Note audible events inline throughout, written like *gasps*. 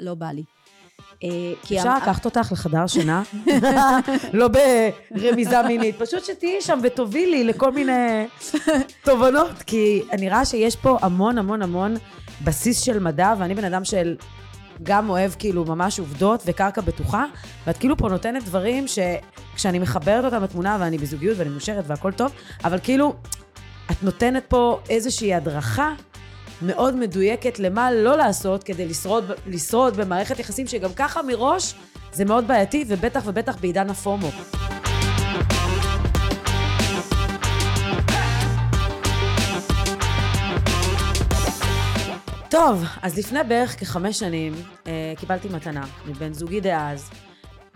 לא בא לי. אפשר לקחת אותך לחדר שינה? *laughs* לא ברמיזה מינית, פשוט שתהיי שם ותובילי לכל מיני תובנות, כי אני רואה שיש פה המון המון המון בסיס של מדע, ואני בן אדם של גם אוהב כאילו ממש עובדות וקרקע בטוחה, ואת כאילו פה נותנת דברים שכשאני מחברת אותם לתמונה ואני בזוגיות ואני מאושרת והכל טוב, אבל כאילו, את נותנת פה איזושהי הדרכה מאוד מדויקת למה לא לעשות כדי לשרוד, לשרוד במערכת יחסים שגם ככה מראש זה מאוד בעייתי, ובטח ובטח בעידן הפומו. טוב, אז לפני בערך כחמש שנים אה, קיבלתי מתנה מבן זוגי דאז,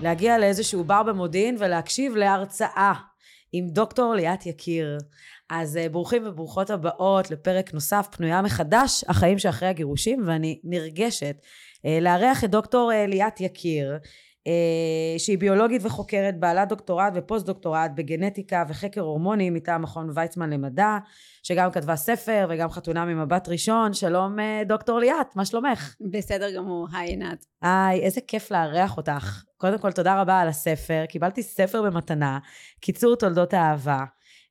להגיע לאיזשהו בר במודיעין ולהקשיב להרצאה עם דוקטור ליאת יקיר. אז uh, ברוכים וברוכות הבאות לפרק נוסף, פנויה מחדש, החיים שאחרי הגירושים, ואני נרגשת uh, לארח את דוקטור uh, ליאת יקיר, שהיא ביולוגית וחוקרת, בעלת דוקטורט ופוסט דוקטורט בגנטיקה וחקר הורמונים מטעם מכון ויצמן למדע, שגם כתבה ספר וגם חתונה ממבט ראשון. שלום דוקטור ליאת, מה שלומך? בסדר גמור, היי עינת. היי, איזה כיף לארח אותך. קודם כל, תודה רבה על הספר. קיבלתי ספר במתנה, קיצור תולדות האהבה.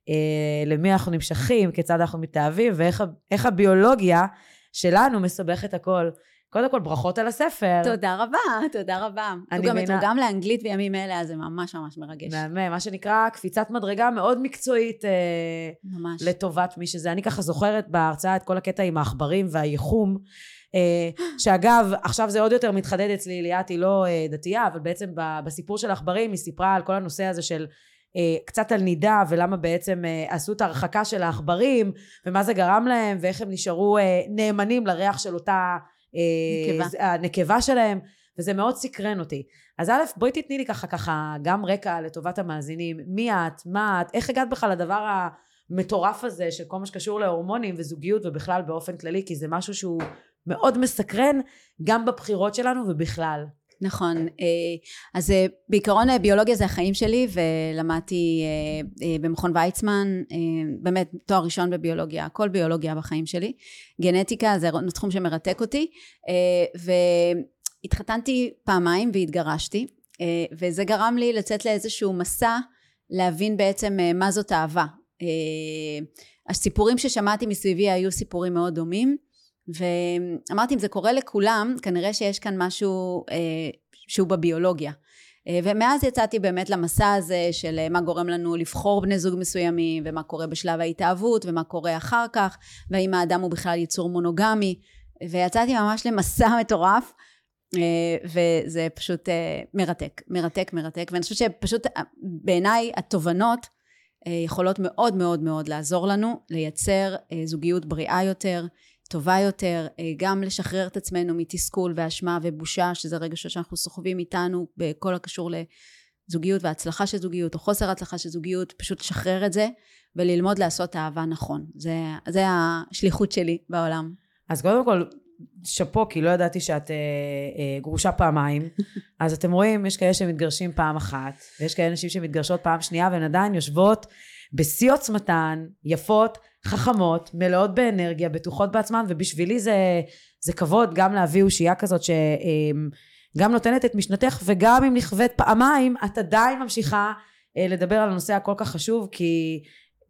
אה, למי אנחנו נמשכים, כיצד אנחנו מתאהבים, ואיך הביולוגיה שלנו מסבכת הכל. קודם כל, ברכות על הספר. תודה רבה, תודה רבה. הוא גם מתורגם לאנגלית בימים אלה, אז זה ממש ממש מרגש. מהמם, מה שנקרא קפיצת מדרגה מאוד מקצועית. אה, ממש. לטובת מי שזה. אני ככה זוכרת בהרצאה את כל הקטע עם העכברים והייחום. אה, *gasps* שאגב, עכשיו זה עוד יותר מתחדד אצלי, ליאת היא לא דתייה, אבל בעצם בסיפור של העכברים היא סיפרה על כל הנושא הזה של קצת על נידה ולמה בעצם אה, עשו את ההרחקה של העכברים ומה זה גרם להם ואיך הם נשארו אה, נאמנים לריח של אותה נקבה. הנקבה שלהם וזה מאוד סקרן אותי. אז א', בואי תתני לי ככה ככה גם רקע לטובת המאזינים, מי את, מה את, איך הגעת בכלל לדבר המטורף הזה של כל מה שקשור להורמונים וזוגיות ובכלל באופן כללי, כי זה משהו שהוא מאוד מסקרן גם בבחירות שלנו ובכלל. נכון, אה, אז אה, בעיקרון אה, ביולוגיה זה החיים שלי ולמדתי במכון ויצמן, באמת תואר ראשון בביולוגיה, הכל ביולוגיה בחיים שלי. גנטיקה זה תחום שמרתק אותי, והתחתנתי פעמיים והתגרשתי, וזה גרם לי לצאת לאיזשהו מסע להבין בעצם מה זאת אהבה. הסיפורים ששמעתי מסביבי היו סיפורים מאוד דומים. ואמרתי אם זה קורה לכולם כנראה שיש כאן משהו אה, שהוא בביולוגיה. אה, ומאז יצאתי באמת למסע הזה של אה, מה גורם לנו לבחור בני זוג מסוימים ומה קורה בשלב ההתאהבות ומה קורה אחר כך והאם האדם הוא בכלל יצור מונוגמי. ויצאתי ממש למסע מטורף אה, וזה פשוט אה, מרתק מרתק מרתק. ואני חושבת שפשוט בעיניי התובנות יכולות מאוד מאוד מאוד לעזור לנו לייצר זוגיות בריאה יותר טובה יותר, אה, גם לשחרר את עצמנו מתסכול ואשמה ובושה, שזה רגשות שאנחנו סוחבים איתנו בכל הקשור לזוגיות והצלחה של זוגיות או חוסר הצלחה של זוגיות, פשוט לשחרר את זה וללמוד לעשות אהבה נכון. זה, זה השליחות שלי בעולם. אז קודם כל, שאפו, כי לא ידעתי שאת אה, אה, גרושה פעמיים. *laughs* אז אתם רואים, יש כאלה שמתגרשים פעם אחת, ויש כאלה נשים שמתגרשות פעם שנייה, והן עדיין יושבות בשיא עוצמתן, יפות, חכמות, מלאות באנרגיה, בטוחות בעצמן, ובשבילי זה, זה כבוד גם להביא אושייה כזאת שגם נותנת את משנתך, וגם אם נכווית פעמיים, את עדיין ממשיכה אה, לדבר על הנושא הכל כך חשוב, כי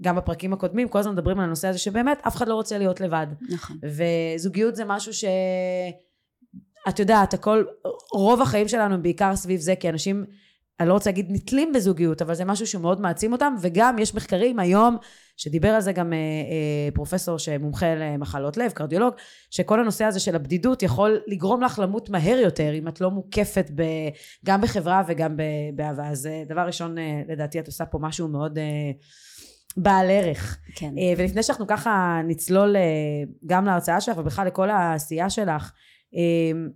גם בפרקים הקודמים כל הזמן מדברים על הנושא הזה שבאמת אף אחד לא רוצה להיות לבד. נכון. וזוגיות זה משהו ש... את יודעת, הכל, רוב החיים שלנו הם בעיקר סביב זה, כי אנשים אני לא רוצה להגיד נתלים בזוגיות, אבל זה משהו שמאוד מעצים אותם, וגם יש מחקרים היום, שדיבר על זה גם אה, אה, פרופסור שמומחה למחלות לב, קרדיולוג, שכל הנושא הזה של הבדידות יכול לגרום לך למות מהר יותר, אם את לא מוקפת ב, גם בחברה וגם באהבה. אז אה, דבר ראשון, לדעתי את עושה פה משהו מאוד... בעל ערך. כן. ולפני שאנחנו ככה נצלול גם להרצאה שלך ובכלל לכל העשייה שלך,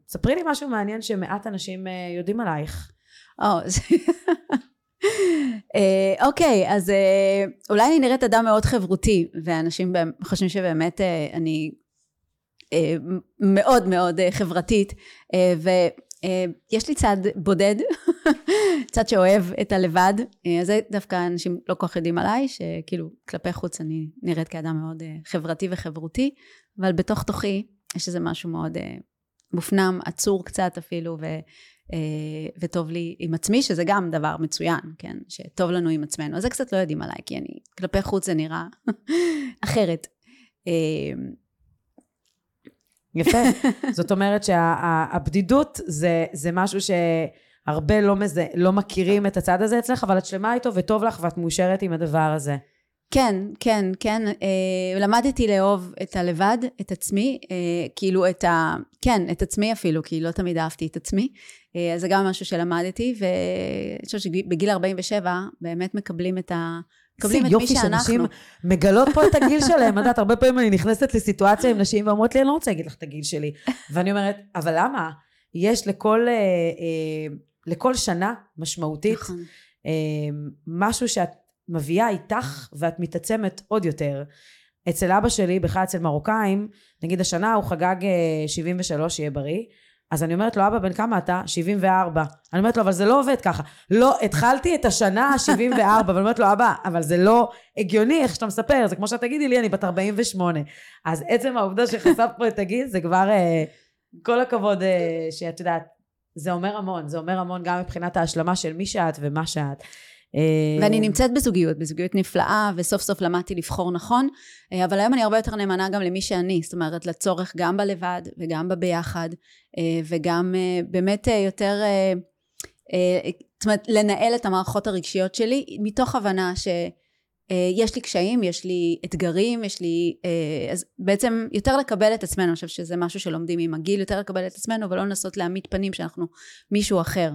ספרי לי משהו מעניין שמעט אנשים יודעים עלייך. אה, *laughs* אוקיי, אז אה, אולי אני נראית אדם מאוד חברותי, ואנשים חושבים שבאמת אה, אני מאוד מאוד חברתית, ויש לי צד בודד, *laughs* צד שאוהב את הלבד, אז זה דווקא אנשים לא כל כך יודעים עליי, שכאילו כלפי חוץ אני נראית כאדם מאוד חברתי וחברותי, אבל בתוך תוכי יש איזה משהו מאוד מופנם, עצור קצת אפילו, ו, אה, וטוב לי עם עצמי, שזה גם דבר מצוין, כן? שטוב לנו עם עצמנו. אז זה קצת לא יודעים עליי, כי אני, כלפי חוץ זה נראה *laughs* אחרת. אה, יפה. זאת אומרת שהבדידות זה, זה משהו שהרבה לא, מזה, לא מכירים את הצד הזה אצלך, אבל את שלמה איתו וטוב לך ואת מאושרת עם הדבר הזה. כן, כן, כן. אה, למדתי לאהוב את הלבד, את עצמי, אה, כאילו את ה... כן, את עצמי אפילו, כי לא תמיד אהבתי את עצמי. אה, אז זה גם משהו שלמדתי, ואני חושבת שבגיל 47 באמת מקבלים את ה... מקבלים את מי שאנחנו. יופי שאנשים מגלות פה את הגיל *laughs* שלהם. את יודעת, הרבה פעמים אני נכנסת לסיטואציה עם נשים ואומרות לי, אני לא רוצה להגיד לך את הגיל שלי. ואני אומרת, אבל למה? יש לכל, אה, אה, לכל שנה משמעותית נכון. אה, משהו שאת מביאה איתך ואת מתעצמת עוד יותר. אצל אבא שלי, בכלל אצל מרוקאים, נגיד השנה הוא חגג 73, שיהיה בריא. אז אני אומרת לו, אבא, בן כמה אתה? 74. אני אומרת לו, אבל זה לא עובד ככה. לא, התחלתי את השנה *laughs* ה-74, ואני אומרת לו, אבא, אבל זה לא הגיוני איך שאתה מספר, זה כמו שאת תגידי לי, אני בת 48. אז עצם העובדה שחשפת פה את הגיל, זה כבר, אה, כל הכבוד אה, שאת יודעת, זה אומר המון, זה אומר המון גם מבחינת ההשלמה של מי שאת ומה שאת. ואני אה, נמצאת בזוגיות, בזוגיות נפלאה, וסוף סוף למדתי לבחור נכון, אה, אבל היום אני הרבה יותר נאמנה גם למי שאני, זאת אומרת, לצורך גם בלבד וגם בביחד, אה, וגם באמת יותר, זאת אומרת, לנהל את המערכות הרגשיות שלי, מתוך הבנה ש... יש לי קשיים, יש לי אתגרים, יש לי... אז בעצם יותר לקבל את עצמנו, אני חושבת שזה משהו שלומדים עם הגיל, יותר לקבל את עצמנו ולא לנסות להעמיד פנים שאנחנו מישהו אחר.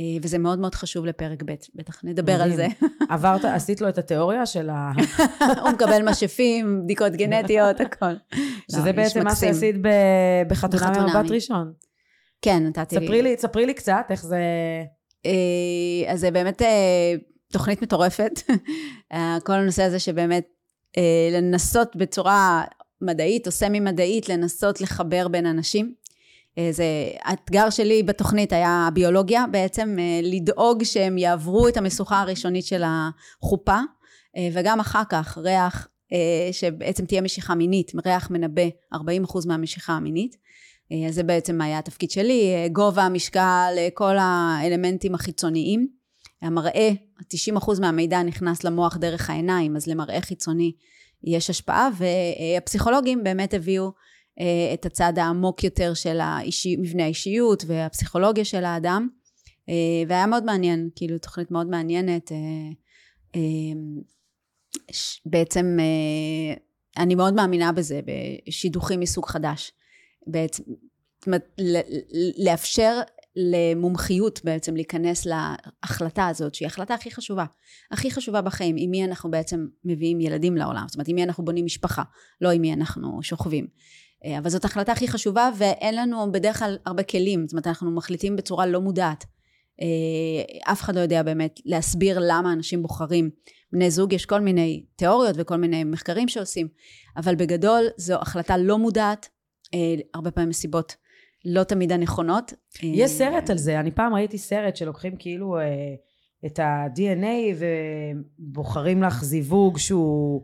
אה, וזה מאוד מאוד חשוב לפרק ב', בטח נדבר על זה. *laughs* עברת, עשית לו את התיאוריה של ה... *laughs* הוא מקבל משאפים, בדיקות גנטיות, הכל. *laughs* שזה לא, בעצם מה שעשית בחתונה ממבט ראשון. כן, נתתי לי. ספרי לי קצת איך זה... אה, אז זה באמת אה, תוכנית מטורפת. כל הנושא הזה שבאמת לנסות בצורה מדעית או סמי-מדעית, לנסות לחבר בין אנשים. זה האתגר שלי בתוכנית היה הביולוגיה, בעצם אה, לדאוג שהם יעברו את המשוכה הראשונית של החופה, אה, וגם אחר כך ריח, אה, שבעצם תהיה משיכה מינית, ריח מנבא 40% מהמשיכה המינית. אז זה בעצם היה התפקיד שלי, גובה, המשקל, כל האלמנטים החיצוניים. המראה, 90% מהמידע נכנס למוח דרך העיניים, אז למראה חיצוני יש השפעה, והפסיכולוגים באמת הביאו אה, את הצד העמוק יותר של האישי, מבנה האישיות והפסיכולוגיה של האדם אה, והיה מאוד מעניין, כאילו תוכנית מאוד מעניינת אה, בעצם אני מאוד מאמינה בזה, בשידוכים מסוג חדש. בעצם, זאת אומרת, לאפשר למומחיות בעצם להיכנס להחלטה הזאת, שהיא ההחלטה הכי חשובה. הכי חשובה בחיים, עם מי אנחנו בעצם מביאים ילדים לעולם. זאת אומרת, עם מי אנחנו בונים משפחה, לא עם מי אנחנו שוכבים. אה, אבל זאת ההחלטה הכי חשובה ואין לנו בדרך כלל הרבה כלים, זאת אומרת אנחנו מחליטים בצורה לא מודעת. אה, אף אחד לא יודע באמת להסביר למה אנשים בוחרים בני זוג, יש כל מיני תיאוריות וכל מיני מחקרים שעושים, אבל בגדול זו החלטה לא מודעת, אה, הרבה פעמים מסיבות לא תמיד הנכונות. יש סרט על זה, אני פעם ראיתי סרט שלוקחים כאילו את ה-DNA ובוחרים לך זיווג שהוא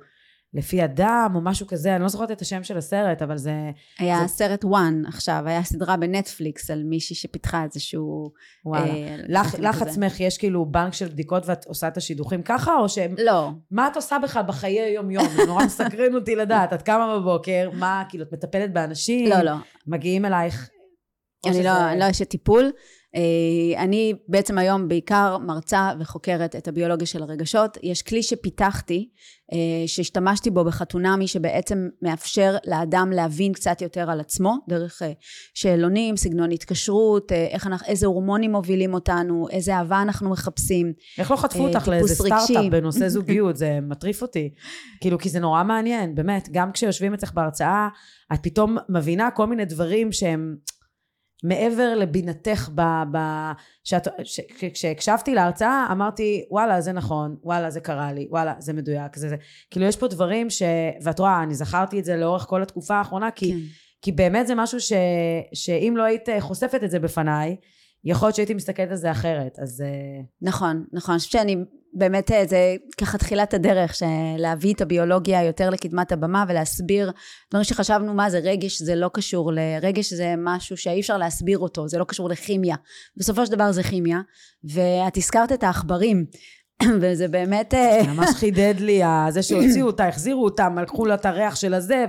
לפי הדם או משהו כזה, אני לא זוכרת את השם של הסרט, אבל זה... היה זה... סרט וואן עכשיו, היה סדרה בנטפליקס על מישהי שפיתחה איזשהו... וואלה. אה, לך, לך עצמך יש כאילו בנק של בדיקות ואת עושה את השידוכים ככה, או שהם... לא. מה את עושה בכלל בחיי היום-יום? זה נורא מסקרן אותי לדעת, את קמה בבוקר, מה, כאילו, את מטפלת באנשים? לא, לא. מגיעים אלייך... אני שזה... לא, לא אשת טיפול. אה, אני בעצם היום בעיקר מרצה וחוקרת את הביולוגיה של הרגשות. יש כלי שפיתחתי, אה, שהשתמשתי בו בחתונמי, שבעצם מאפשר לאדם להבין קצת יותר על עצמו, דרך אה, שאלונים, סגנון התקשרות, איך אנחנו, איזה הורמונים מובילים אותנו, איזה אהבה אנחנו מחפשים. איך לא חטפו אותך לאיזה סטארט-אפ בנושא *laughs* זוגיות? זה מטריף אותי. כאילו, כי זה נורא מעניין, באמת. גם כשיושבים אצלך בהרצאה, את פתאום מבינה כל מיני דברים שהם... מעבר לבינתך ב... ב שאת, ש, כשהקשבתי להרצאה אמרתי וואלה זה נכון, וואלה זה קרה לי, וואלה זה מדויק, זה זה. כאילו יש פה דברים ש... ואת רואה, אני זכרתי את זה לאורך כל התקופה האחרונה כי, כן. כי באמת זה משהו ש, שאם לא היית חושפת את זה בפניי, יכול להיות שהייתי מסתכלת על זה אחרת, אז... אה, נכון, נכון. אני חושבת שאני באמת, אה, זה ככה תחילת הדרך, להביא את הביולוגיה יותר לקדמת הבמה ולהסביר דברים שחשבנו מה זה רגש, זה לא קשור לרגש, זה משהו שאי אפשר להסביר אותו, זה לא קשור לכימיה. בסופו של דבר זה כימיה, ואת הזכרת את העכברים. *clears throat* וזה באמת... אה, ממש חידד לי, זה שהוציאו אותה, החזירו אותם, לקחו לה את הריח של הזה,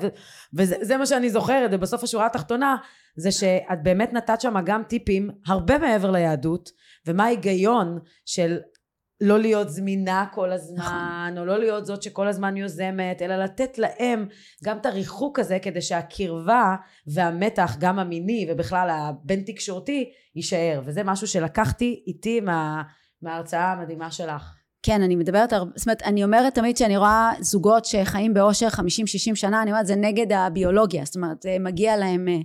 וזה מה שאני זוכרת, ובסוף השורה התחתונה, זה שאת באמת נתת שם גם טיפים הרבה מעבר ליהדות, ומה ההיגיון של לא להיות זמינה כל הזמן, נכון. או לא להיות זאת שכל הזמן יוזמת, אלא לתת להם גם את הריחוק הזה, כדי שהקרבה והמתח, גם המיני ובכלל הבין תקשורתי, יישאר. וזה משהו שלקחתי איתי מה, מההרצאה המדהימה שלך. כן, אני מדברת, זאת אומרת, אני אומרת תמיד שאני רואה זוגות שחיים באושר 50-60 שנה, אני אומרת, זה נגד הביולוגיה, זאת אומרת, מגיע להם אה,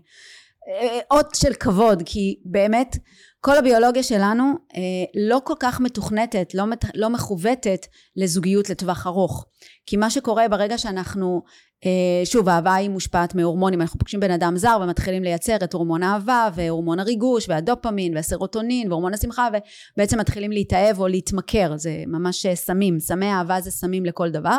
אה, אות של כבוד, כי באמת, כל הביולוגיה שלנו אה, לא כל כך מתוכנתת, לא, מת, לא מכוותת לזוגיות לטווח ארוך. כי מה שקורה ברגע שאנחנו, אה, שוב, האהבה היא מושפעת מהורמונים, אנחנו פוגשים בן אדם זר ומתחילים לייצר את הורמון האהבה והורמון הריגוש והדופמין והסרוטונין והורמון השמחה ובעצם מתחילים להתאהב או להתמכר, זה ממש אה, סמים, סמי אהבה זה סמים לכל דבר.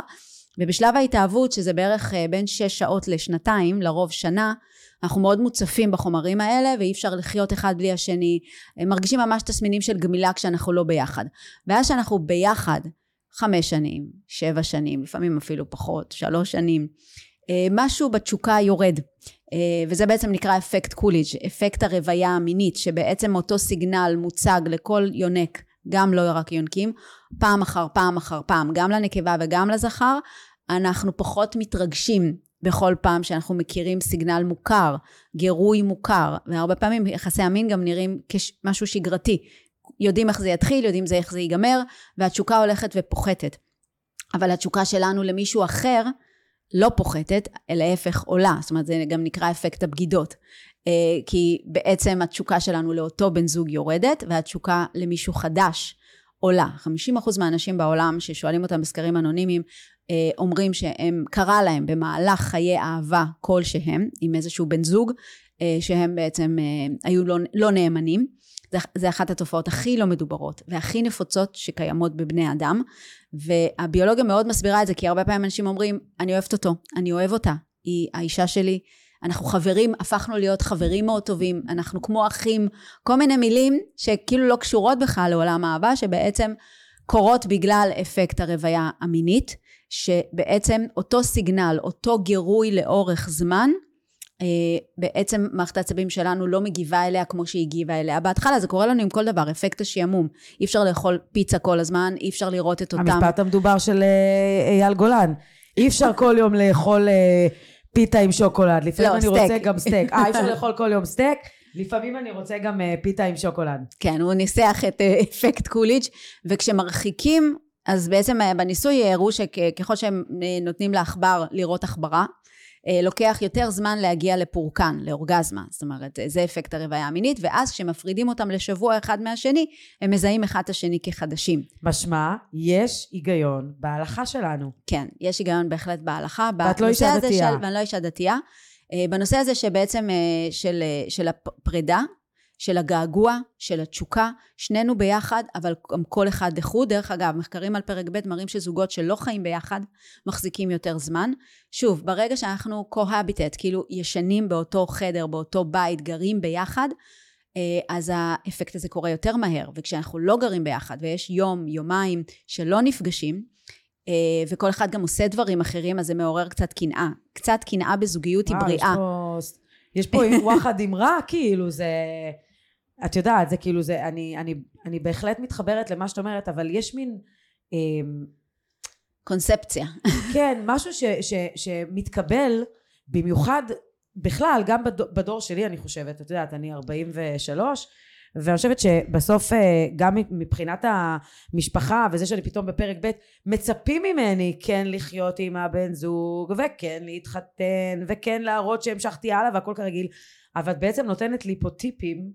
ובשלב ההתאהבות, שזה בערך אה, בין שש שעות לשנתיים, לרוב שנה, אנחנו מאוד מוצפים בחומרים האלה ואי אפשר לחיות אחד בלי השני, מרגישים ממש תסמינים של גמילה כשאנחנו לא ביחד. ואז שאנחנו ביחד חמש שנים, שבע שנים, לפעמים אפילו פחות, שלוש שנים, אה, משהו בתשוקה יורד. אה, וזה בעצם נקרא אפקט קוליג', אפקט הרוויה המינית, שבעצם אותו סיגנל מוצג לכל יונק, גם לא רק יונקים, פעם אחר פעם אחר פעם, גם לנקבה וגם לזכר, אנחנו פחות מתרגשים בכל פעם שאנחנו מכירים סיגנל מוכר, גירוי מוכר, והרבה פעמים יחסי המין גם נראים כמשהו שגרתי. יודעים איך זה יתחיל, יודעים איך זה ייגמר, והתשוקה הולכת ופוחתת. אבל התשוקה שלנו למישהו אחר לא פוחתת, אלא להפך עולה. זאת אומרת, זה גם נקרא אפקט הבגידות. אה, כי בעצם התשוקה שלנו לאותו בן זוג יורדת, והתשוקה למישהו חדש עולה. 50% מהאנשים בעולם ששואלים אותם בסקרים אנונימיים, אומרים שהם, קרה להם במהלך חיי אהבה כלשהם, עם איזשהו בן זוג, אה, שהם בעצם אה, היו לא, לא נאמנים. זה, זה אחת התופעות הכי לא מדוברות והכי נפוצות שקיימות בבני אדם. והביולוגיה מאוד מסבירה את זה, כי הרבה פעמים אנשים אומרים, אני אוהבת אותו, אני אוהב אותה, היא האישה שלי, אנחנו חברים, הפכנו להיות חברים מאוד טובים, אנחנו כמו אחים, כל מיני מילים שכאילו לא קשורות בכלל לעולם האהבה, שבעצם קורות בגלל אפקט הרוויה המינית. שבעצם אותו סיגנל, אותו גירוי לאורך זמן, אה, בעצם מערכת העצבים שלנו לא מגיבה אליה כמו שהיא הגיבה אליה. בהתחלה זה קורה לנו עם כל דבר, אפקט השעמום. אי אפשר לאכול פיצה כל הזמן, אי אפשר לראות את אותם... המשפט המדובר של אה, אייל גולן. אי אפשר כל יום לאכול אה, פיתה עם שוקולד. לפעמים לא, אני סטייק. רוצה גם סטייק. אה, אי אפשר *laughs* לאכול כל יום סטייק. לפעמים אני רוצה גם פיתה עם שוקולד. כן, הוא ניסח את אפקט קוליג', וכשמרחיקים אז בעצם אה, בניסוי הראו שככל שהם אה, נותנים לעכבר לראות עכברה, אה, לוקח יותר זמן להגיע לפורקן, לאורגזמה, זאת אומרת, זה אפקט הרוויה המינית, ואז כשמפרידים אותם לשבוע אחד מהשני, הם מזהים אחד את השני כחדשים. משמע, יש היגיון בהלכה שלנו. כן, יש היגיון בהחלט בהלכה. ואת לא אישה דתייה. של, ואני לא אישה דתייה. בנושא הזה שבעצם של, של הפרידה, של הגעגוע, של התשוקה, שנינו ביחד, אבל גם כל אחד לחוד. דרך אגב, מחקרים על פרק ב' מראים שזוגות שלא חיים ביחד מחזיקים יותר זמן. שוב, ברגע שאנחנו קוהביטט, כאילו ישנים באותו חדר, באותו בית, גרים ביחד, אה, אז האפקט הזה קורה יותר מהר. וכשאנחנו לא גרים ביחד ויש יום, יומיים שלא נפגשים, אה, וכל אחד גם עושה דברים אחרים, אז זה מעורר קצת קנאה. קצת קנאה בזוגיות היא בריאה. יש פה, יש *laughs* פה וואחד אמרה, כאילו, זה... את יודעת, זה כאילו, זה, אני, אני, אני בהחלט מתחברת למה שאת אומרת, אבל יש מין... אה, קונספציה. כן, משהו ש, ש, שמתקבל במיוחד בכלל, גם בדור, בדור שלי אני חושבת, את יודעת, אני 43, ואני חושבת שבסוף אה, גם מבחינת המשפחה וזה שאני פתאום בפרק ב' מצפים ממני כן לחיות עם הבן זוג וכן להתחתן וכן להראות שהמשכתי הלאה והכל כרגיל אבל את בעצם נותנת לי פה טיפים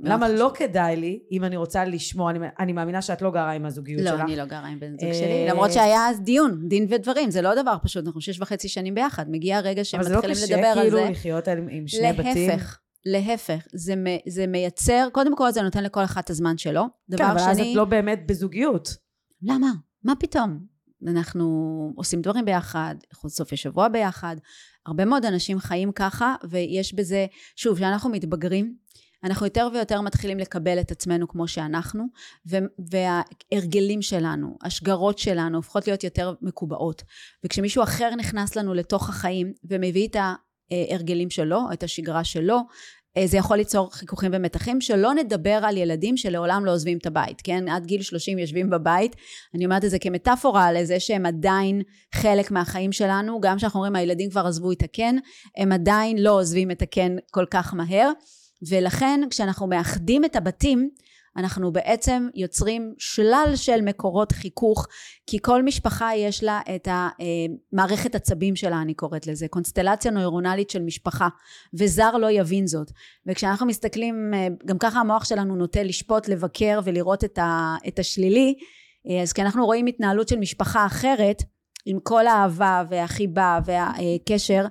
למה לא כדאי לי, אם אני רוצה לשמוע, אני, אני מאמינה שאת לא גרה עם הזוגיות לא, שלך. לא, אני לא גרה עם בן זוג שלי, אה, למרות שהיה אז דיון, דין ודברים, זה לא דבר פשוט, אנחנו שש וחצי שנים ביחד, מגיע הרגע שמתחילים לדבר על זה. אבל זה לא קשה כאילו לחיות עם שני בתים? להפך. להפך, זה, זה מייצר, קודם כל זה נותן לכל אחד את הזמן שלו. דבר כן, אבל. אז את לא באמת בזוגיות. למה? מה פתאום? אנחנו עושים דברים ביחד, סופי שבוע ביחד. הרבה מאוד אנשים חיים ככה, ויש בזה, שוב, כשאנחנו מתבגרים, אנחנו יותר ויותר מתחילים לקבל את עצמנו כמו שאנחנו, וההרגלים שלנו, השגרות שלנו, הופכות להיות יותר מקובעות. וכשמישהו אחר נכנס לנו לתוך החיים ומביא את ההרגלים שלו, את השגרה שלו, אה, זה יכול ליצור חיכוכים ומתחים, שלא נדבר על ילדים שלעולם לא עוזבים את הבית, כן? עד גיל 30 יושבים בבית. אני אומרת את זה כמטאפורה לזה שהם עדיין חלק מהחיים שלנו, גם כשאנחנו אומרים הילדים כבר עזבו את הקן, הם עדיין לא עוזבים את הקן כל כך מהר. ולכן כשאנחנו מאחדים את הבתים אנחנו בעצם יוצרים שלל של מקורות חיכוך כי כל משפחה יש לה את המערכת אה, עצבים שלה אני קוראת לזה קונסטלציה נוירונלית של משפחה וזר לא יבין זאת. וכשאנחנו מסתכלים אה, גם ככה המוח שלנו נוטה לשפוט לבקר ולראות את, ה, את השלילי אה, אז כשאנחנו רואים התנהלות של משפחה אחרת עם כל האהבה והחיבה והקשר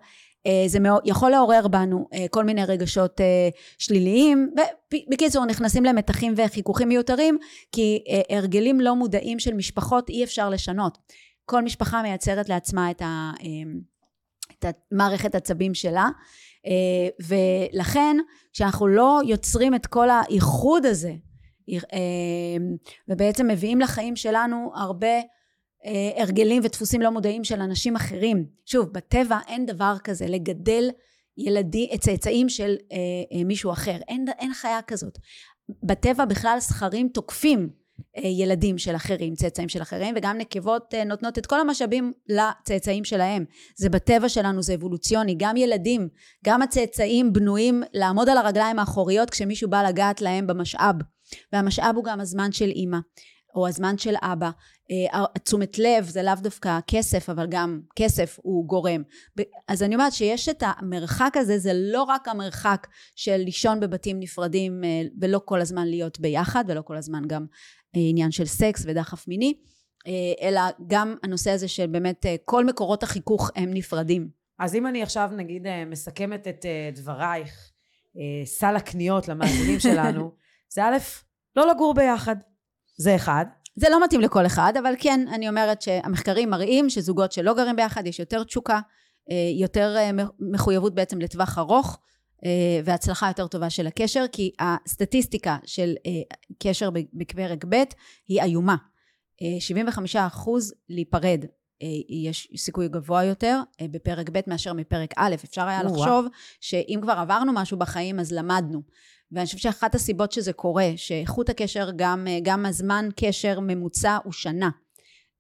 זה יכול לעורר בנו אה, כל מיני רגשות אה, שליליים ובקיצור נכנסים למתחים וחיכוכים מיותרים כי הרגלים לא מודעים של משפחות אי אפשר לשנות. כל משפחה מייצרת לעצמה את, ה, את המערכת עצבים שלה ולכן כשאנחנו לא יוצרים את כל האיחוד הזה ובעצם מביאים לחיים שלנו הרבה אה, הרגלים ודפוסים לא מודעים של אנשים אחרים. שוב, בטבע אין דבר כזה לגדל ילדי, צאצאים של אה, אה, מישהו אחר. אין, אין חיה כזאת. בטבע בכלל זכרים תוקפים אה, ילדים של אחרים, צאצאים של אחרים, וגם נקבות אה, נותנות את כל המשאבים לצאצאים שלהם. זה בטבע שלנו, זה אבולוציוני. גם ילדים, גם הצאצאים בנויים לעמוד על הרגליים האחוריות כשמישהו בא לגעת להם במשאב. והמשאב הוא גם הזמן של אימא. או הזמן של אבא. אה, תשומת לב זה לאו דווקא כסף, אבל גם כסף הוא גורם. אז אני אומרת שיש את המרחק הזה, זה לא רק המרחק של לישון בבתים נפרדים אה, ולא כל הזמן להיות ביחד, ולא כל הזמן גם אה, עניין של סקס ודחף מיני, אלא גם הנושא הזה של באמת כל מקורות החיכוך הם נפרדים. אז אם אני עכשיו נגיד מסכמת את דברייך, סל הקניות למאזינים שלנו, *laughs* זה א', לא לגור ביחד. זה אחד. זה לא מתאים לכל אחד, אבל כן, אני אומרת שהמחקרים מראים שזוגות שלא גרים ביחד יש יותר תשוקה, אה, יותר אה, מחויבות בעצם לטווח ארוך, אה, והצלחה יותר טובה של הקשר, כי הסטטיסטיקה של קשר בפרק ב' היא איומה. 75 אחוז להיפרד יש סיכוי גבוה יותר בפרק ב' מאשר מפרק א'. אפשר היה לחשוב שאם כבר עברנו משהו בחיים אז למדנו. ואני חושבת שאחת הסיבות שזה קורה, שאיכות הקשר, גם, גם הזמן קשר ממוצע הוא שנה.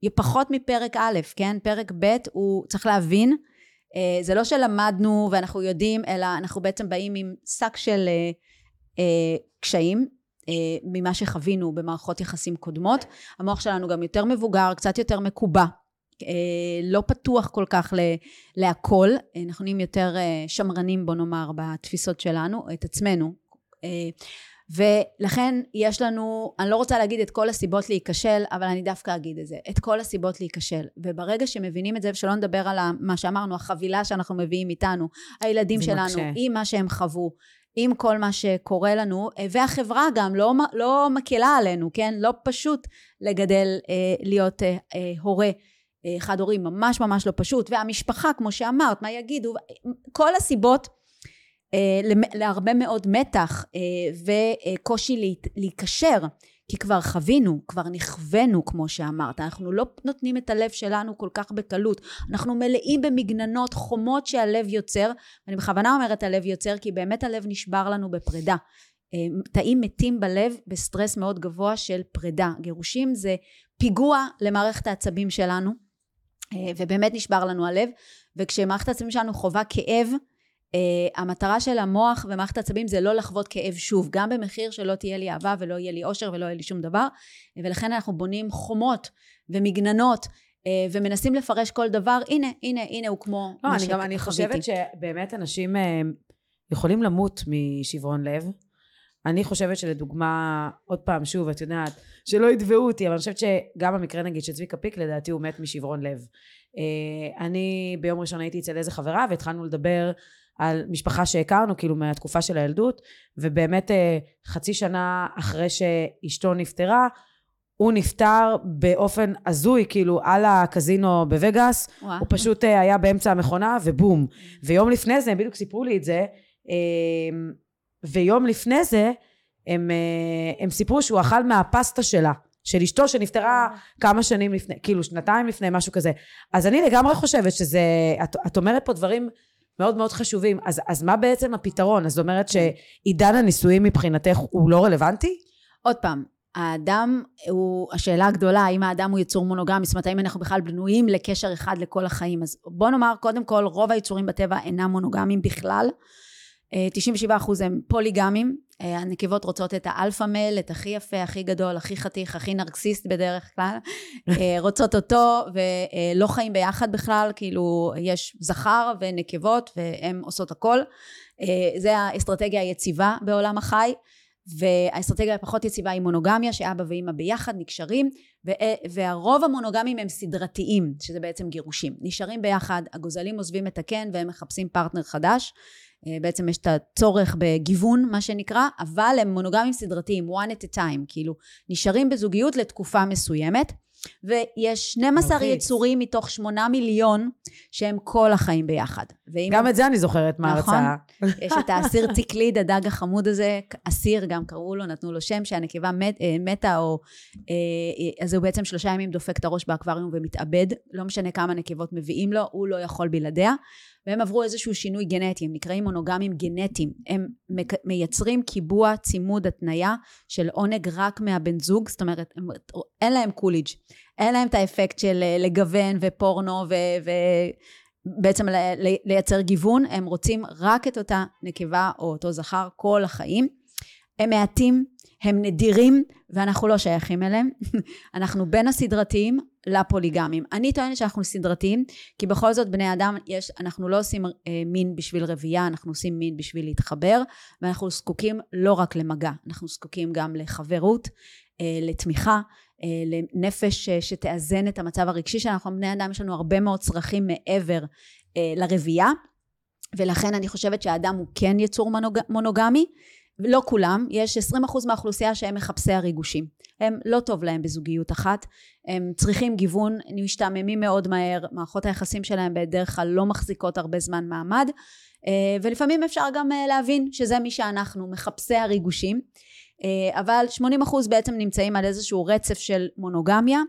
היא פחות מפרק א', כן? פרק ב' הוא, צריך להבין, אה, זה לא שלמדנו ואנחנו יודעים, אלא אנחנו בעצם באים עם שק של אה, אה, קשיים, ממה שחווינו במערכות יחסים קודמות. המוח שלנו גם יותר מבוגר, קצת יותר מקובע. לא פתוח כל כך להכל, אנחנו נהיים יותר שמרנים בוא נאמר בתפיסות שלנו, את עצמנו, אה, ולכן יש לנו, אני לא רוצה להגיד את כל הסיבות להיכשל, אבל אני דווקא אגיד את זה, את כל הסיבות להיכשל. וברגע שמבינים את זה, ושלא נדבר על מה שאמרנו, החבילה שאנחנו מביאים איתנו, הילדים שלנו, מקשה. עם מה שהם חוו, עם כל מה שקורה לנו, אה, והחברה גם לא, לא מקלה עלינו, כן? לא פשוט לגדל, אה, להיות הורה. חד הורי ממש ממש לא פשוט, והמשפחה, כמו שאמרת, מה יגידו, כל הסיבות אה, להרבה מאוד מתח אה, וקושי להיקשר כי כבר חווינו, כבר נכוונו כמו שאמרת, אנחנו לא נותנים את הלב שלנו כל כך בקלות, אנחנו מלאים במגננות, חומות שהלב יוצר, אני בכוונה אומרת הלב יוצר כי באמת הלב נשבר לנו בפרידה. אה, תאים מתים בלב בסטרס מאוד גבוה של פרידה. גירושים זה פיגוע למערכת העצבים שלנו ובאמת נשבר לנו הלב וכשמערכת העצבים שלנו חווה כאב Uh, המטרה של המוח ומערכת העצבים זה לא לחוות כאב שוב, גם במחיר שלא תהיה לי אהבה ולא יהיה לי אושר ולא יהיה לי שום דבר, ולכן אנחנו בונים חומות ומגננות uh, ומנסים לפרש כל דבר, הנה, הנה, הנה הוא כמו לא, אני גם, אני חושבת שבאמת אנשים uh, יכולים למות משברון לב. אני חושבת שלדוגמה, עוד פעם, שוב, את יודעת, שלא יתבעו אותי, אבל אני חושבת שגם המקרה נגיד של צביקה פיק, לדעתי הוא מת משברון לב. אני ביום ראשון הייתי אצל איזה חברה והתחלנו לדבר על משפחה שהכרנו, כאילו מהתקופה של הילדות, ובאמת אה, חצי שנה אחרי שאשתו נפטרה, הוא נפטר באופן הזוי, כאילו, על הקזינו בווגאס. וואו. הוא פשוט אה, היה באמצע המכונה, ובום. ויום לפני זה, הם בדיוק סיפרו לי את זה, אמ, ויום לפני זה, הם, אה, הם סיפרו שהוא אכל מהפסטה שלה. של אשתו שנפטרה כמה שנים לפני, כאילו שנתיים לפני, משהו כזה. אז אני לגמרי חושבת שזה, את, את אומרת פה דברים מאוד מאוד חשובים. אז, אז מה בעצם הפתרון? אז זאת אומרת שעידן הנישואים מבחינתך הוא לא רלוונטי? עוד פעם, האדם הוא, השאלה הגדולה, האם האדם הוא יצור מונוגמי, זאת אומרת, האם אנחנו בכלל בנויים לקשר אחד לכל החיים. אז בוא נאמר, קודם כל, רוב היצורים בטבע אינם מונוגמיים בכלל. 97% אה, הם פוליגמים, אה, הנקבות רוצות את האלפא מייל, את הכי יפה, הכי גדול, הכי חתיך, הכי נרקסיסט בדרך כלל, *laughs* אה, רוצות אותו ולא חיים ביחד בכלל, כאילו יש זכר ונקבות והן עושות הכל. זה האסטרטגיה היציבה בעולם החי. והאסטרטגיה הפחות יציבה היא מונוגמיה, שאבא ואימא ביחד נקשרים, והרוב המונוגמים הם סדרתיים, שזה בעצם גירושים. נשארים ביחד, הגוזלים עוזבים את הקן והם מחפשים פרטנר חדש. אה, בעצם יש את הצורך בגיוון, מה שנקרא, אבל הם מונוגמים סדרתיים, one at a time, כאילו, נשארים בזוגיות לתקופה מסוימת. ויש 12 okay. יצורים מתוך 8 מיליון שהם כל החיים ביחד. גם את זה אני זוכרת מההרצאה. נכון. *laughs* יש את האסיר ציקליד, הדג החמוד הזה, אסיר גם קראו לו, נתנו לו שם, שהנקבה מת, אה, מתה, או... אה, אז הוא בעצם שלושה ימים דופק את הראש באקווריום ומתאבד. לא משנה כמה נקבות מביאים לו, הוא לא יכול בלעדיה. והם עברו איזשהו שינוי גנטי, הם נקראים מונוגמים גנטיים. הם מייצרים קיבוע, צימוד, התניה של עונג רק מהבן זוג, זאת אומרת, הם, אין להם קוליג', אין להם את האפקט של אה, לגוון ופורנו ו... ו בעצם לייצר גיוון, הם רוצים רק את אותה נקבה או אותו זכר כל החיים. הם מעטים, הם נדירים, ואנחנו לא שייכים אליהם. *laughs* אנחנו בין הסדרתיים לפוליגמים. אני טוענת שאנחנו סדרתיים, כי בכל זאת בני אדם, יש, אנחנו לא עושים אה, מין בשביל רבייה, אנחנו עושים מין בשביל להתחבר, ואנחנו זקוקים לא רק למגע, אנחנו זקוקים גם לחברות, אה, לתמיכה, אה, לנפש אה, שתאזן את המצב הרגשי שלנו. אנחנו בני אדם, יש לנו הרבה מאוד צרכים מעבר אה, לרבייה, ולכן אני חושבת שהאדם הוא כן יצור מונוג... מונוגמי. לא כולם, יש 20% מהאוכלוסייה שהם מחפשי הריגושים. הם לא טוב להם בזוגיות אחת, הם צריכים גיוון, משתעממים מאוד מהר, מערכות היחסים שלהם בדרך כלל לא מחזיקות הרבה זמן מעמד, אה, ולפעמים אפשר גם אה, להבין שזה מי שאנחנו, מחפשי הריגושים, אה, אבל 80% בעצם נמצאים על איזשהו רצף של מונוגמיה,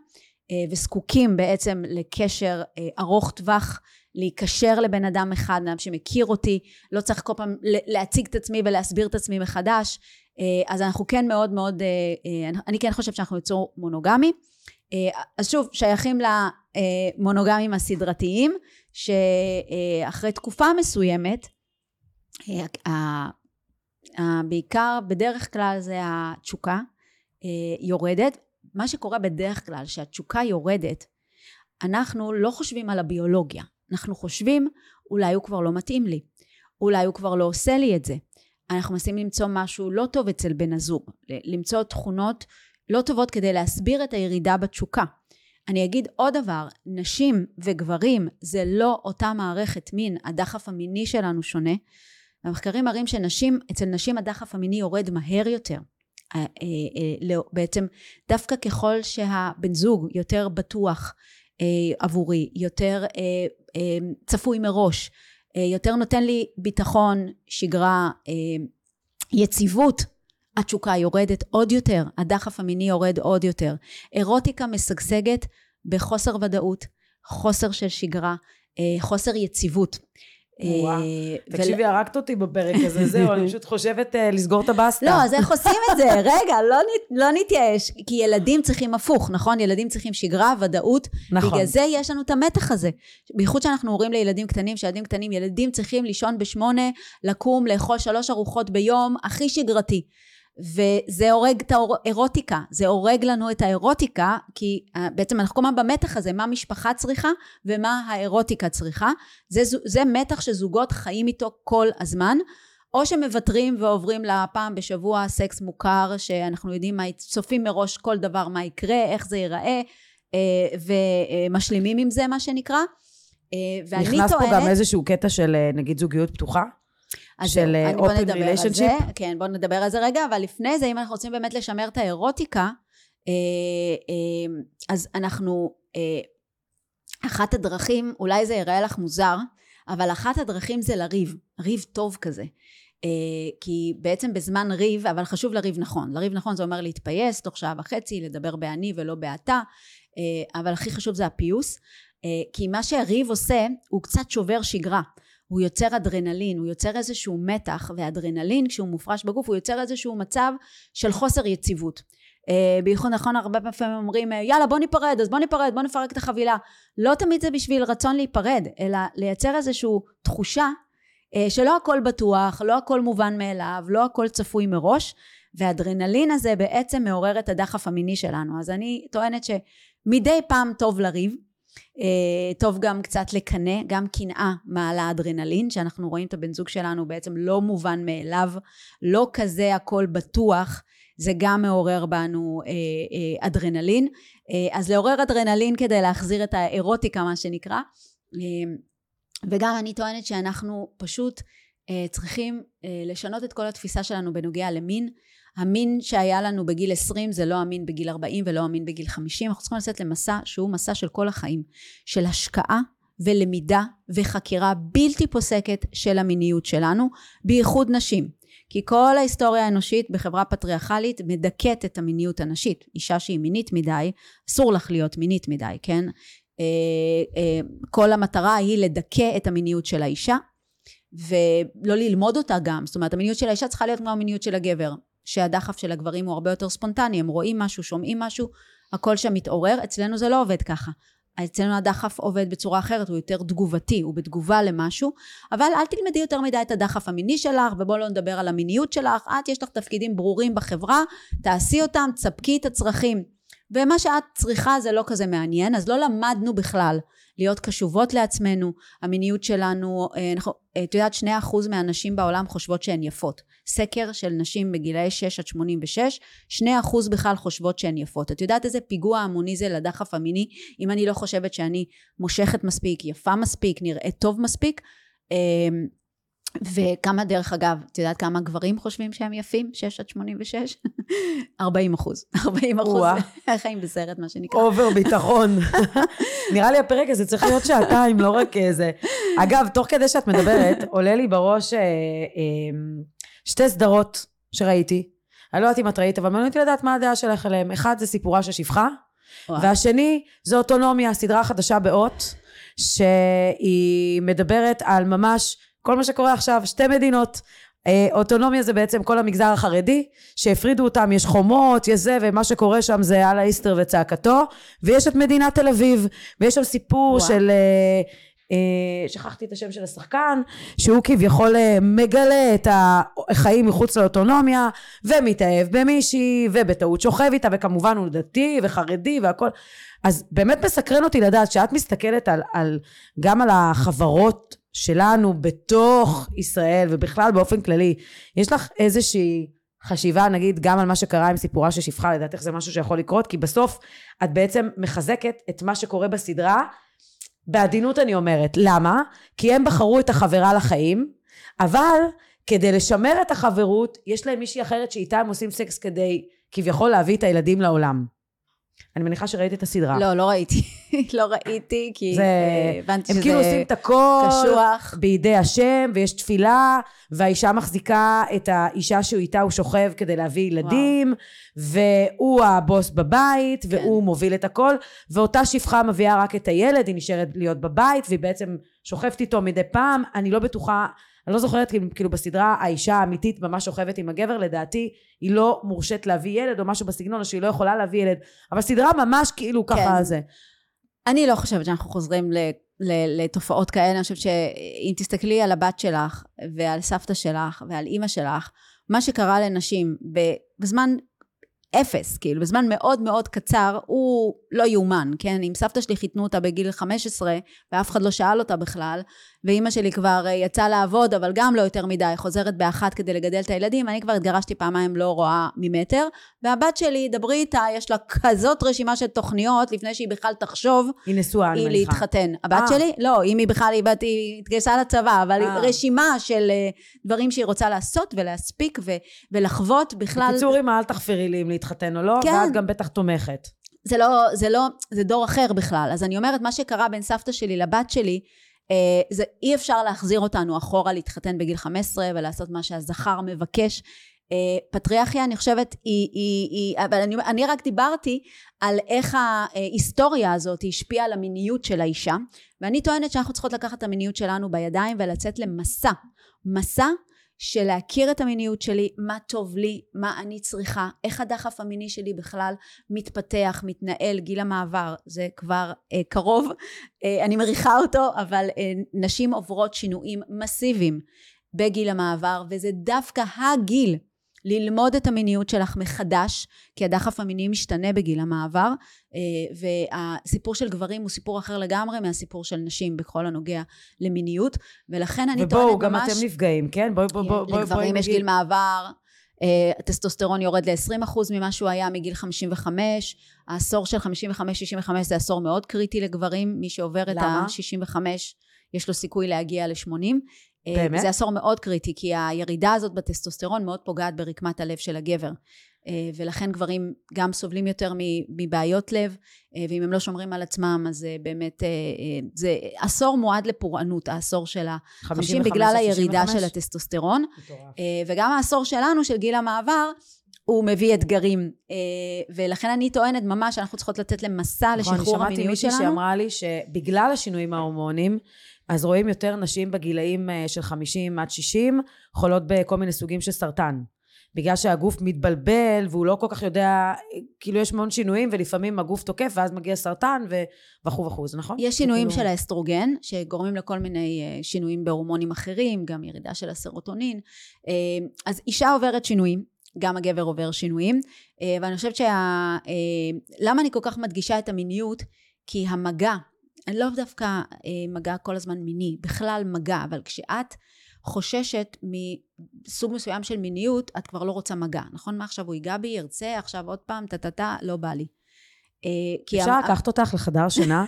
וזקוקים בעצם לקשר ארוך טווח להיקשר לבן אדם אחד, אדם שמכיר אותי, לא צריך כל פעם להציג את עצמי ולהסביר את עצמי מחדש, אה, אז אנחנו כן מאוד מאוד, אה, אה, אני כן חושבת שאנחנו יצור מונוגמי. אז שוב, שייכים למונוגמים הסדרתיים, שאחרי תקופה מסוימת, בעיקר בדרך כלל זה התשוקה יורדת. מה שקורה בדרך כלל, שהתשוקה יורדת, אנחנו לא חושבים על הביולוגיה, אנחנו חושבים, אולי הוא כבר לא מתאים לי, אולי הוא כבר לא עושה לי את זה. אנחנו מנסים למצוא משהו לא טוב אצל בן הזוג, למצוא תכונות לא טובות כדי להסביר את הירידה בתשוקה. אני אגיד עוד דבר, נשים וגברים זה לא אותה מערכת מין, הדחף המיני שלנו שונה. המחקרים מראים שנשים, אצל נשים הדחף המיני יורד מהר יותר. אה, אה, אה, לא, בעצם דווקא ככל שהבן זוג יותר בטוח עבורי, יותר צפוי מראש, אה, יותר נותן לי ביטחון, שגרה, אה, יציבות, התשוקה יורדת עוד יותר, הדחף המיני יורד עוד יותר. אירוטיקה משגשגת בחוסר ודאות, חוסר של שגרה, אה, חוסר יציבות. וואו, תקשיבי, הרגת אותי בפרק הזה, זהו, אני פשוט חושבת uh, לסגור את הבסטה. לא, אז איך עושים את זה? *laughs* רגע, לא, לא נתייאש, כי ילדים צריכים הפוך, נכון? ילדים צריכים שגרה, ודאות. נכון. בגלל זה יש לנו את המתח הזה. בייחוד שאנחנו הורים לילדים קטנים, שילדים קטנים, ילדים צריכים לישון בשמונה, לקום, לאכול שלוש ארוחות ביום, הכי שגרתי. וזה הורג את האירוטיקה, זה הורג לנו את האירוטיקה, כי אה, בעצם אנחנו כל הזמן במתח הזה, מה משפחה צריכה ומה האירוטיקה צריכה. זה, זה מתח שזוגות חיים איתו כל הזמן, או שמוותרים ועוברים לפעם בשבוע סקס מוכר, שאנחנו יודעים מה, צופים מראש כל דבר מה יקרה, איך זה ייראה, אה, ומשלימים עם זה מה שנקרא. ואני נכנס טוענת... נכנס פה גם איזשהו קטע של נגיד זוגיות פתוחה? של open relationship? כן, בוא נדבר על זה רגע, אבל לפני זה, אם אנחנו רוצים באמת לשמר את האירוטיקה, אז אנחנו, אחת הדרכים, אולי זה ייראה לך מוזר, אבל אחת הדרכים זה לריב, ריב טוב כזה. כי בעצם בזמן ריב, אבל חשוב לריב נכון. לריב נכון זה אומר להתפייס תוך שעה וחצי, לדבר באני ולא באתה, אבל הכי חשוב זה הפיוס. כי מה שהריב עושה, הוא קצת שובר שגרה. הוא יוצר אדרנלין, הוא יוצר איזשהו מתח, ואדרנלין כשהוא מופרש בגוף הוא יוצר איזשהו מצב של חוסר יציבות. אה, בייחוד נכון הרבה פעמים אומרים אה, יאללה בוא ניפרד אז בוא ניפרד בוא נפרק את החבילה לא תמיד זה בשביל רצון להיפרד אלא לייצר איזושהי תחושה אה, שלא הכל בטוח לא הכל מובן מאליו לא הכל צפוי מראש והאדרנלין הזה בעצם מעורר את הדחף המיני שלנו אז אני טוענת שמדי פעם טוב לריב טוב גם קצת לקנא, גם קנאה מעלה אדרנלין, שאנחנו רואים את הבן זוג שלנו בעצם לא מובן מאליו, לא כזה הכל בטוח, זה גם מעורר בנו אה, אה, אדרנלין. אה, אז לעורר אדרנלין כדי להחזיר את האירוטיקה מה שנקרא. אה, וגם אני טוענת שאנחנו פשוט אה, צריכים אה, לשנות את כל התפיסה שלנו בנוגע למין. המין שהיה לנו בגיל 20 זה לא המין בגיל 40 ולא המין בגיל 50. אנחנו צריכים לצאת למסע שהוא מסע של כל החיים. של השקעה ולמידה וחקירה בלתי פוסקת של המיניות שלנו, בייחוד נשים. כי כל ההיסטוריה האנושית בחברה פטריארכלית מדכאת את המיניות הנשית. אישה שהיא מינית מדי, אסור לך להיות מינית מדי, כן? אה, אה, כל המטרה היא לדכא את המיניות של האישה ולא ללמוד אותה גם. זאת אומרת, המיניות של האישה צריכה להיות כמו המיניות של הגבר, שהדחף של הגברים הוא הרבה יותר ספונטני, הם רואים משהו, שומעים משהו, הכל שם מתעורר. אצלנו זה לא עובד ככה. אצלנו הדחף עובד בצורה אחרת, הוא יותר תגובתי, הוא בתגובה למשהו, אבל אל תלמדי יותר מדי את הדחף המיני שלך, ובואו לא נדבר על המיניות שלך, את יש לך תפקידים ברורים בחברה, תעשי אותם, תספקי את הצרכים. ומה שאת צריכה זה לא כזה מעניין, אז לא למדנו בכלל להיות קשובות לעצמנו, המיניות שלנו, אה, את יודעת שני אחוז מהנשים בעולם חושבות שהן יפות. סקר של נשים בגילאי 6 עד 86, 2% בכלל חושבות שהן יפות. את יודעת איזה פיגוע המוני זה לדחף המיני, אם אני לא חושבת שאני מושכת מספיק, יפה מספיק, נראית טוב מספיק. אמ, וכמה דרך אגב, את יודעת כמה גברים חושבים שהם יפים? 6 עד 86? 40 אחוז. 40 אחוז חיים בסרט, מה שנקרא. אובר ביטחון. נראה לי הפרק הזה צריך להיות שעתיים, לא רק איזה. אגב, תוך כדי שאת מדברת, עולה לי בראש אה, אה, שתי סדרות שראיתי. אני לא יודעת אם את ראית, אבל מעניין אותי לדעת מה הדעה שלך עליהן. אחד זה סיפורה של שפחה, והשני זה אוטונומיה, סדרה חדשה באות, שהיא מדברת על ממש כל מה שקורה עכשיו, שתי מדינות. אה, אוטונומיה זה בעצם כל המגזר החרדי, שהפרידו אותם, יש חומות, יש זה, ומה שקורה שם זה אללה איסטר וצעקתו, ויש את מדינת תל אביב, ויש שם סיפור וואו. של... אה, אה, שכחתי את השם של השחקן, שהוא כביכול מגלה את החיים מחוץ לאוטונומיה, ומתאהב במישהי, ובטעות שוכב איתה, וכמובן הוא דתי וחרדי והכל. אז באמת מסקרן אותי לדעת, שאת מסתכלת על, על, גם על החברות שלנו בתוך ישראל, ובכלל באופן כללי, יש לך איזושהי... חשיבה נגיד גם על מה שקרה עם סיפורה של שפחה לדעתך זה משהו שיכול לקרות כי בסוף את בעצם מחזקת את מה שקורה בסדרה בעדינות אני אומרת. למה? כי הם בחרו את החברה לחיים, אבל כדי לשמר את החברות, יש להם מישהי אחרת שאיתה הם עושים סקס כדי כביכול להביא את הילדים לעולם. אני מניחה שראית את הסדרה. לא, לא ראיתי. *laughs* לא ראיתי, כי זה... הבנתי שזה הם כאילו עושים את הכל קשוח. בידי השם, ויש תפילה, והאישה מחזיקה את האישה שהוא איתה, הוא שוכב כדי להביא ילדים, וואו. והוא הבוס בבית, כן. והוא מוביל את הכל, ואותה שפחה מביאה רק את הילד, היא נשארת להיות בבית, והיא בעצם שוכבת איתו מדי פעם. אני לא בטוחה אני לא זוכרת כאילו בסדרה האישה האמיתית ממש שוכבת עם הגבר לדעתי היא לא מורשית להביא ילד או משהו בסגנון או שהיא לא יכולה להביא ילד אבל סדרה ממש כאילו כן. ככה זה. אני לא חושבת שאנחנו חוזרים ל, ל, לתופעות כאלה אני חושבת שאם תסתכלי על הבת שלך ועל סבתא שלך ועל אימא שלך מה שקרה לנשים בזמן אפס, כאילו, בזמן מאוד מאוד קצר, הוא לא יאומן, כן? אם סבתא שלי חיתנו אותה בגיל 15, ואף אחד לא שאל אותה בכלל, ואימא שלי כבר אה, יצאה לעבוד, אבל גם לא יותר מדי, חוזרת באחת כדי לגדל את הילדים, אני כבר התגרשתי פעמיים, לא רואה ממטר, והבת שלי, דברי איתה, יש לה כזאת רשימה של תוכניות, לפני שהיא בכלל תחשוב, היא נשואה, היא מניחה. להתחתן. הבת אה. שלי? לא, אם היא בכלל, היא בת- היא התגייסה לצבא, אבל אה. רשימה של דברים שהיא רוצה לעשות ולהספיק ו- ולחוות בכלל. בקיצור, אמא, אל תחפרי לי אם להתחתן או לא, כן. ואת גם בטח תומכת. זה לא, זה לא, זה דור אחר בכלל. אז אני אומרת, מה שקרה בין סבתא שלי לבת שלי, זה אי אפשר להחזיר אותנו אחורה להתחתן בגיל 15 ולעשות מה שהזכר מבקש. אה, פטריארכיה, אני חושבת, היא, היא, היא אבל אני, אני רק דיברתי על איך ההיסטוריה הזאת השפיעה על המיניות של האישה, ואני טוענת שאנחנו צריכות לקחת את המיניות שלנו בידיים ולצאת למסע. מסע של להכיר את המיניות שלי, מה טוב לי, מה אני צריכה, איך הדחף המיני שלי בכלל מתפתח, מתנהל, גיל המעבר, זה כבר אה, קרוב, אה, אני מריחה אותו, אבל אה, נשים עוברות שינויים מסיביים בגיל המעבר, וזה דווקא הגיל ללמוד את המיניות שלך מחדש, כי הדחף המיני משתנה בגיל המעבר, אה, והסיפור של גברים הוא סיפור אחר לגמרי מהסיפור של נשים בכל הנוגע למיניות, ולכן אני טוענת ממש... ובואו, גם אתם נפגעים, כן? בואי, בואי, בואי. בואי, לגברים בואי יש גיל מעבר, אה, הטסטוסטרון יורד ל-20% ממה שהוא היה מגיל 55, העשור של 55-65 זה עשור מאוד קריטי לגברים, מי שעובר את למה? ה-65 יש לו סיכוי להגיע ל-80. באמת? זה עשור מאוד קריטי, כי הירידה הזאת בטסטוסטרון מאוד פוגעת ברקמת הלב של הגבר. אה, ולכן גברים גם סובלים יותר מבעיות לב, אה, ואם הם לא שומרים על עצמם, אז זה באמת, אה, אה, זה עשור מועד לפורענות, העשור של ה... 50 בגלל הירידה של הטסטוסטרון, מטורף. אה, וגם העשור שלנו, של גיל המעבר, הוא מביא אתגרים. אה, ולכן אני טוענת ממש שאנחנו צריכות לצאת למסע נכון, לשחרור אני שמעתי המיניות מישהי שלנו. שאמרה לי שבגלל השינויים ההורמוניים, אז רואים יותר נשים בגילאים אה, של 50 עד 60 חולות בכל מיני סוגים של סרטן. בגלל שהגוף מתבלבל והוא לא כל כך יודע, כאילו יש המון שינויים ולפעמים הגוף תוקף ואז מגיע סרטן וכו' וכו', זה נכון? יש שינויים זה של כאילו- האסטרוגן, שגורמים לכל מיני אה, שינויים בהורמונים אחרים, גם ירידה של הסרוטונין. אה, אז אישה עוברת שינויים, גם הגבר עובר שינויים, ואני חושבת שה... למה אני כל כך מדגישה את המיניות? כי המגע, אני לא דווקא אה, מגע כל הזמן מיני, בכלל מגע, אבל כשאת חוששת מסוג מסוים של מיניות, את כבר לא רוצה מגע, נכון? מה עכשיו הוא ייגע בי, ירצה, עכשיו עוד פעם, טה-טה-טה, לא בא לי. אה, אפשר לקחת אותך לחדר שינה?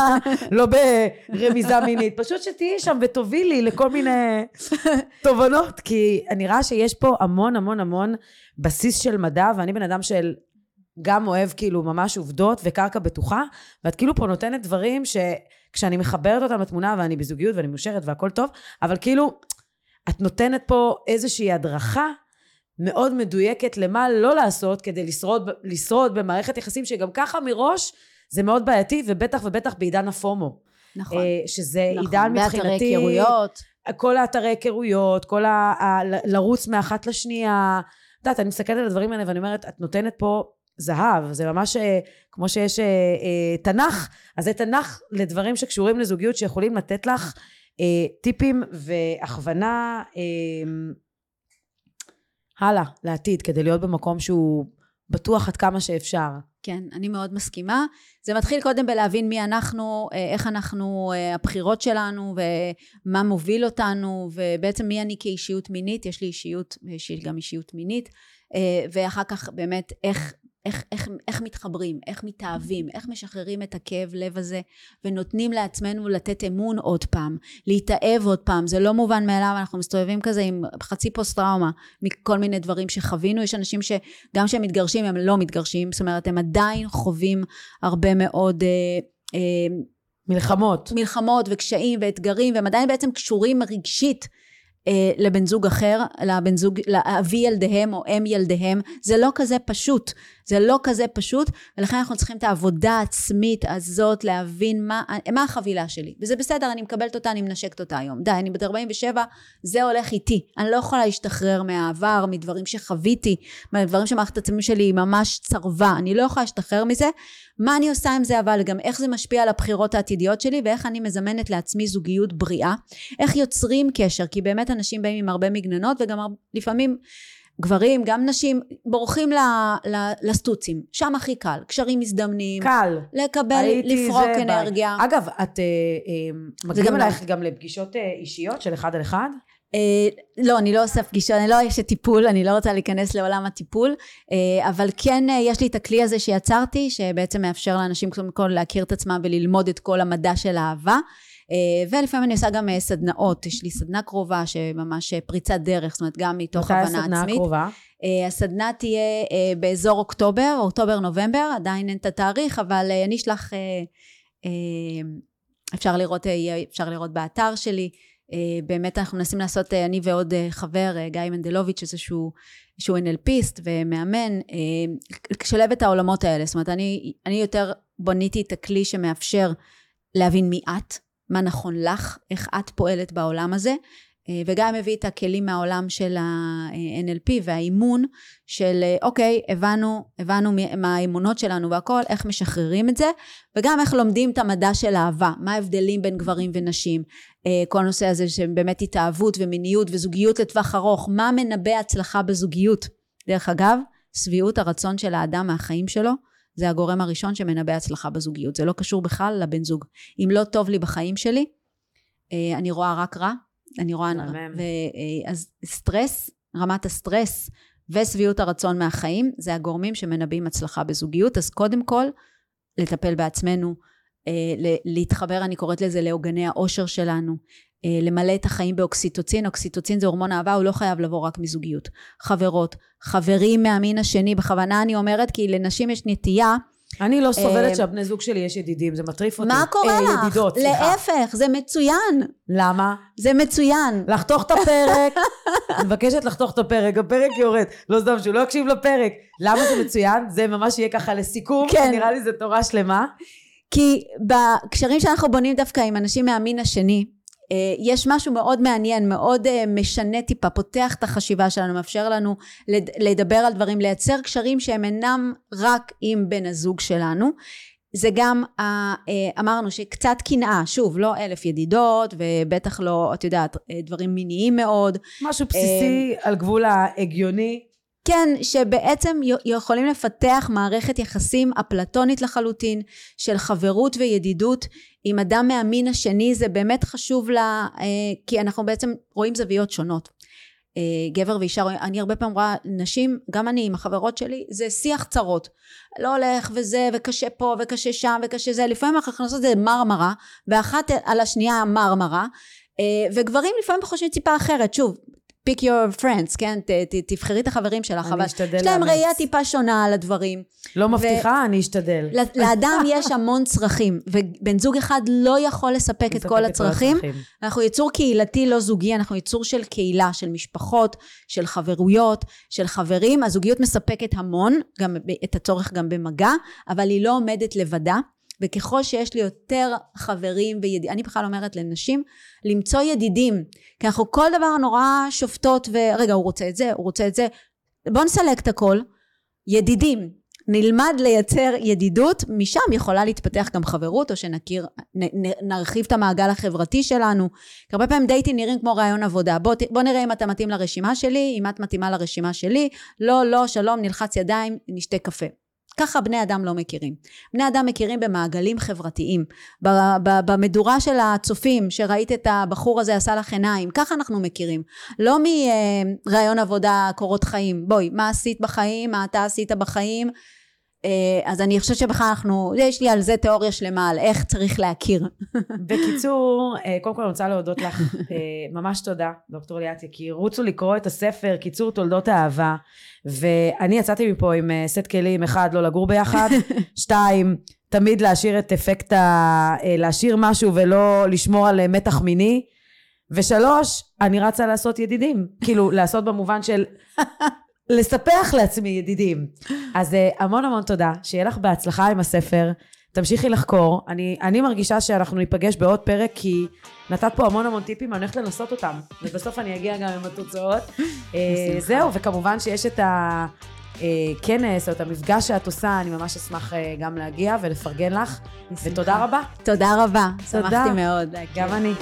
*laughs* לא ברמיזה מינית, פשוט שתהיי שם ותובילי לכל מיני תובנות, כי נראה שיש פה המון המון המון בסיס של מדע, ואני בן אדם של גם אוהב כאילו ממש עובדות וקרקע בטוחה, ואת כאילו פה נותנת דברים שכשאני מחברת אותם לתמונה ואני בזוגיות ואני מאושרת והכל טוב, אבל כאילו את נותנת פה איזושהי הדרכה מאוד מדויקת למה לא לעשות כדי לשרוד, לשרוד במערכת יחסים שגם ככה מראש זה מאוד בעייתי, ובטח ובטח בעידן הפומו. נכון. אה, שזה נכון, עידן באתרי מבחינתי... היכרויות. כל האתרי היכרויות, כל ה... ה... לרוץ מאחת לשנייה. את יודעת, אני מסתכלת על הדברים האלה ואני אומרת, את נותנת פה זהב. זה ממש אה, כמו שיש אה, אה, תנ"ך, אז זה תנ"ך לדברים שקשורים לזוגיות שיכולים לתת לך טיפים והכוונה אה, הלאה, לעתיד, כדי להיות במקום שהוא בטוח עד כמה שאפשר. כן, אני מאוד מסכימה. זה מתחיל קודם בלהבין מי אנחנו, איך אנחנו, הבחירות שלנו, ומה מוביל אותנו, ובעצם מי אני כאישיות מינית, יש לי אישיות, יש לי גם אישיות מינית, ואחר כך באמת איך, איך, איך, איך מתחברים, איך מתאהבים, איך משחררים את הכאב לב הזה, ונותנים לעצמנו לתת אמון עוד פעם, להתאהב עוד פעם, זה לא מובן מאליו, אנחנו מסתובבים כזה עם חצי פוסט טראומה, מכל מיני דברים שחווינו, יש אנשים ש... גם כשהם מתגרשים הם לא מתגרשים, זאת אומרת הם עדיין חווים הרבה מאוד אה, אה, מלחמות. מלחמות וקשיים ואתגרים והם עדיין בעצם קשורים רגשית אה, לבן זוג אחר, לבן זוג, לאבי ילדיהם או אם ילדיהם, זה לא כזה פשוט, זה לא כזה פשוט ולכן אנחנו צריכים את העבודה העצמית הזאת להבין מה, מה החבילה שלי. וזה בסדר אני מקבלת אותה אני מנשקת אותה היום. די אני בת 47 זה הולך איתי. אני לא יכולה להשתחרר מהעבר מדברים שחוויתי מדברים שמערכת העצמים שלי ממש צרבה. אני לא יכולה להשתחרר מזה. מה אני עושה עם זה אבל? גם איך זה משפיע על הבחירות העתידיות שלי ואיך אני מזמנת לעצמי זוגיות בריאה? איך יוצרים קשר? כי באמת אנשים באים עם הרבה מגננות וגם לפעמים גברים, גם נשים, בורחים ל, ל, לסטוצים, שם הכי קל, קשרים מזדמנים. קל. לקבל, לפרוק אנרגיה. בי. אגב, את אה, אה, מגיעים אלייך גם לפגישות אה, אישיות של אחד על אחד? אה, לא, אני לא עושה פגישות, אני לא אשת טיפול, אני לא רוצה להיכנס לעולם הטיפול, אה, אבל כן יש לי את הכלי הזה שיצרתי, שבעצם מאפשר לאנשים קודם כל להכיר את עצמם וללמוד את כל המדע של האהבה. ולפעמים אני עושה גם סדנאות, יש לי סדנה קרובה שממש פריצת דרך, זאת אומרת גם מתוך הבנה עצמית. מתי הסדנה הקרובה? הסדנה תהיה באזור אוקטובר, אוקטובר-נובמבר, עדיין אין את התאריך, אבל אני אשלח, אפשר לראות, אפשר לראות באתר שלי. אה, באמת אנחנו מנסים לעשות, אה, אני ועוד אה, חבר, גיא מנדלוביץ', איזשהו שהוא NLPיסט ומאמן, לשלב את העולמות האלה. זאת אומרת, אני, אני יותר בניתי את הכלי שמאפשר להבין מי את, מה נכון לך, איך את פועלת בעולם הזה, אה, וגם מביא את הכלים מהעולם של ה-NLP והאימון של אה, אוקיי, הבנו, הבנו מה האמונות שלנו והכל, איך משחררים את זה, וגם איך לומדים את המדע של אהבה, מה ההבדלים בין גברים ונשים, אה, כל הנושא הזה של באמת התאהבות ומיניות וזוגיות לטווח ארוך, מה מנבא הצלחה בזוגיות. דרך אגב, שביעות הרצון של האדם מהחיים שלו, זה הגורם הראשון שמנבא הצלחה בזוגיות. זה לא קשור בכלל לבן זוג. אם לא טוב לי בחיים שלי, אני רואה רק רע, אני רואה... ו, אה, אז סטרס, רמת הסטרס ושביעות הרצון מהחיים, זה הגורמים שמנבאים הצלחה בזוגיות. אז קודם כל, לטפל בעצמנו, אה, להתחבר, אני קוראת לזה, לעוגני האושר שלנו, אה, למלא את החיים באוקסיטוצין, אוקסיטוצין זה הורמון אהבה, הוא לא חייב לבוא רק מזוגיות. חברות, חברים מהמין השני, בכוונה אני אומרת, כי לנשים יש נטייה אני לא סובלת אה, שהבני זוג שלי יש ידידים, זה מטריף אותי. מה קורה אה, לך? ידידות, סליחה. להפך, זה מצוין. למה? זה מצוין. לחתוך את הפרק. *laughs* אני מבקשת לחתוך את הפרק, הפרק יורד. לא סתם שהוא לא יקשיב לפרק. למה זה מצוין? זה ממש יהיה ככה לסיכום, כן. נראה לי זה תורה שלמה. כי בקשרים שאנחנו בונים דווקא עם אנשים מהמין השני, אה, יש משהו מאוד מעניין, מאוד אה, משנה טיפה, פותח את החשיבה שלנו, מאפשר לנו לדבר על דברים, לייצר קשרים שהם אינם רק עם בן הזוג שלנו. זה גם, אה, אמרנו שקצת קנאה, שוב, לא אלף ידידות, ובטח לא, את יודעת, דברים מיניים מאוד. משהו בסיסי על גבול ההגיוני. כן, שבעצם יכולים לפתח מערכת יחסים אפלטונית לחלוטין, של חברות וידידות עם אדם מהמין השני, זה באמת חשוב לה, אה, כי אנחנו בעצם רואים זוויות שונות. אה, גבר ואישה, אני הרבה פעמים רואה נשים, גם אני עם החברות שלי, זה שיח צרות. לא הולך וזה, וקשה פה, וקשה שם, וקשה זה, לפעמים אנחנו לעשות את זה מרמרה, ואחת על השנייה מרמרה, אה, וגברים לפעמים חושבים טיפה אחרת, שוב, pick your friends, כן? ת, ת, תבחרי את החברים שלך, אבל יש להם ראייה טיפה שונה על הדברים. לא מבטיחה, ו... אני אשתדל. לאדם *laughs* יש המון צרכים, ובן זוג אחד לא יכול לספק את כל הצרכים. אנחנו יצור קהילתי לא זוגי, אנחנו יצור של קהילה, של משפחות, של חברויות, של חברים. הזוגיות מספקת המון, גם את הצורך גם במגע, אבל היא לא עומדת לבדה. וככל שיש לי יותר חברים וידידים, אני בכלל אומרת לנשים, למצוא ידידים. כי אנחנו כל דבר נורא שופטות, ורגע, הוא רוצה את זה, הוא רוצה את זה. בואו נסלק את הכל. ידידים. נלמד לייצר ידידות, משם יכולה להתפתח גם חברות, או שנכיר, נ, נ, נרחיב את המעגל החברתי שלנו. כי הרבה פעמים דייטים נראים כמו רעיון עבודה. בוא, בוא נראה אם אתה מתאים לרשימה שלי, אם את מתאימה לרשימה שלי. לא, לא, שלום, נלחץ ידיים, נשתה קפה. ככה בני אדם לא מכירים. בני אדם מכירים במעגלים חברתיים. במדורה של הצופים, שראית את הבחור הזה עשה לך עיניים, ככה אנחנו מכירים. לא מרעיון עבודה קורות חיים. בואי, מה עשית בחיים? מה אתה עשית בחיים? אה, אז אני חושבת שבכלל אנחנו, יש לי על זה תיאוריה שלמה, על איך צריך להכיר. *laughs* בקיצור, אה, קודם כל אני רוצה להודות לך, אה, ממש תודה, דוקטור ליאת יקיר. רוצו לקרוא את הספר, קיצור תולדות האהבה, ואני יצאתי מפה עם סט כלים, אחד, לא לגור ביחד, *laughs* שתיים, תמיד להשאיר את אפקט ה... להשאיר משהו ולא לשמור על מתח מיני. ושלוש, אני רצה לעשות ידידים. כאילו, לעשות במובן של *laughs* לספח לעצמי ידידים. אז אה, המון המון תודה, שיהיה לך בהצלחה עם הספר. תמשיכי לחקור. אני, אני מרגישה שאנחנו ניפגש בעוד פרק, כי נתת פה המון המון טיפים, אני הולכת לנסות אותם, ובסוף אני אגיע גם עם התוצאות. אה, זהו, וכמובן שיש את הכנס או את המפגש שאת עושה, אני ממש אשמח אה, גם להגיע ולפרגן לך. ותודה רבה. תודה רבה, שמחתי מאוד. גם אני.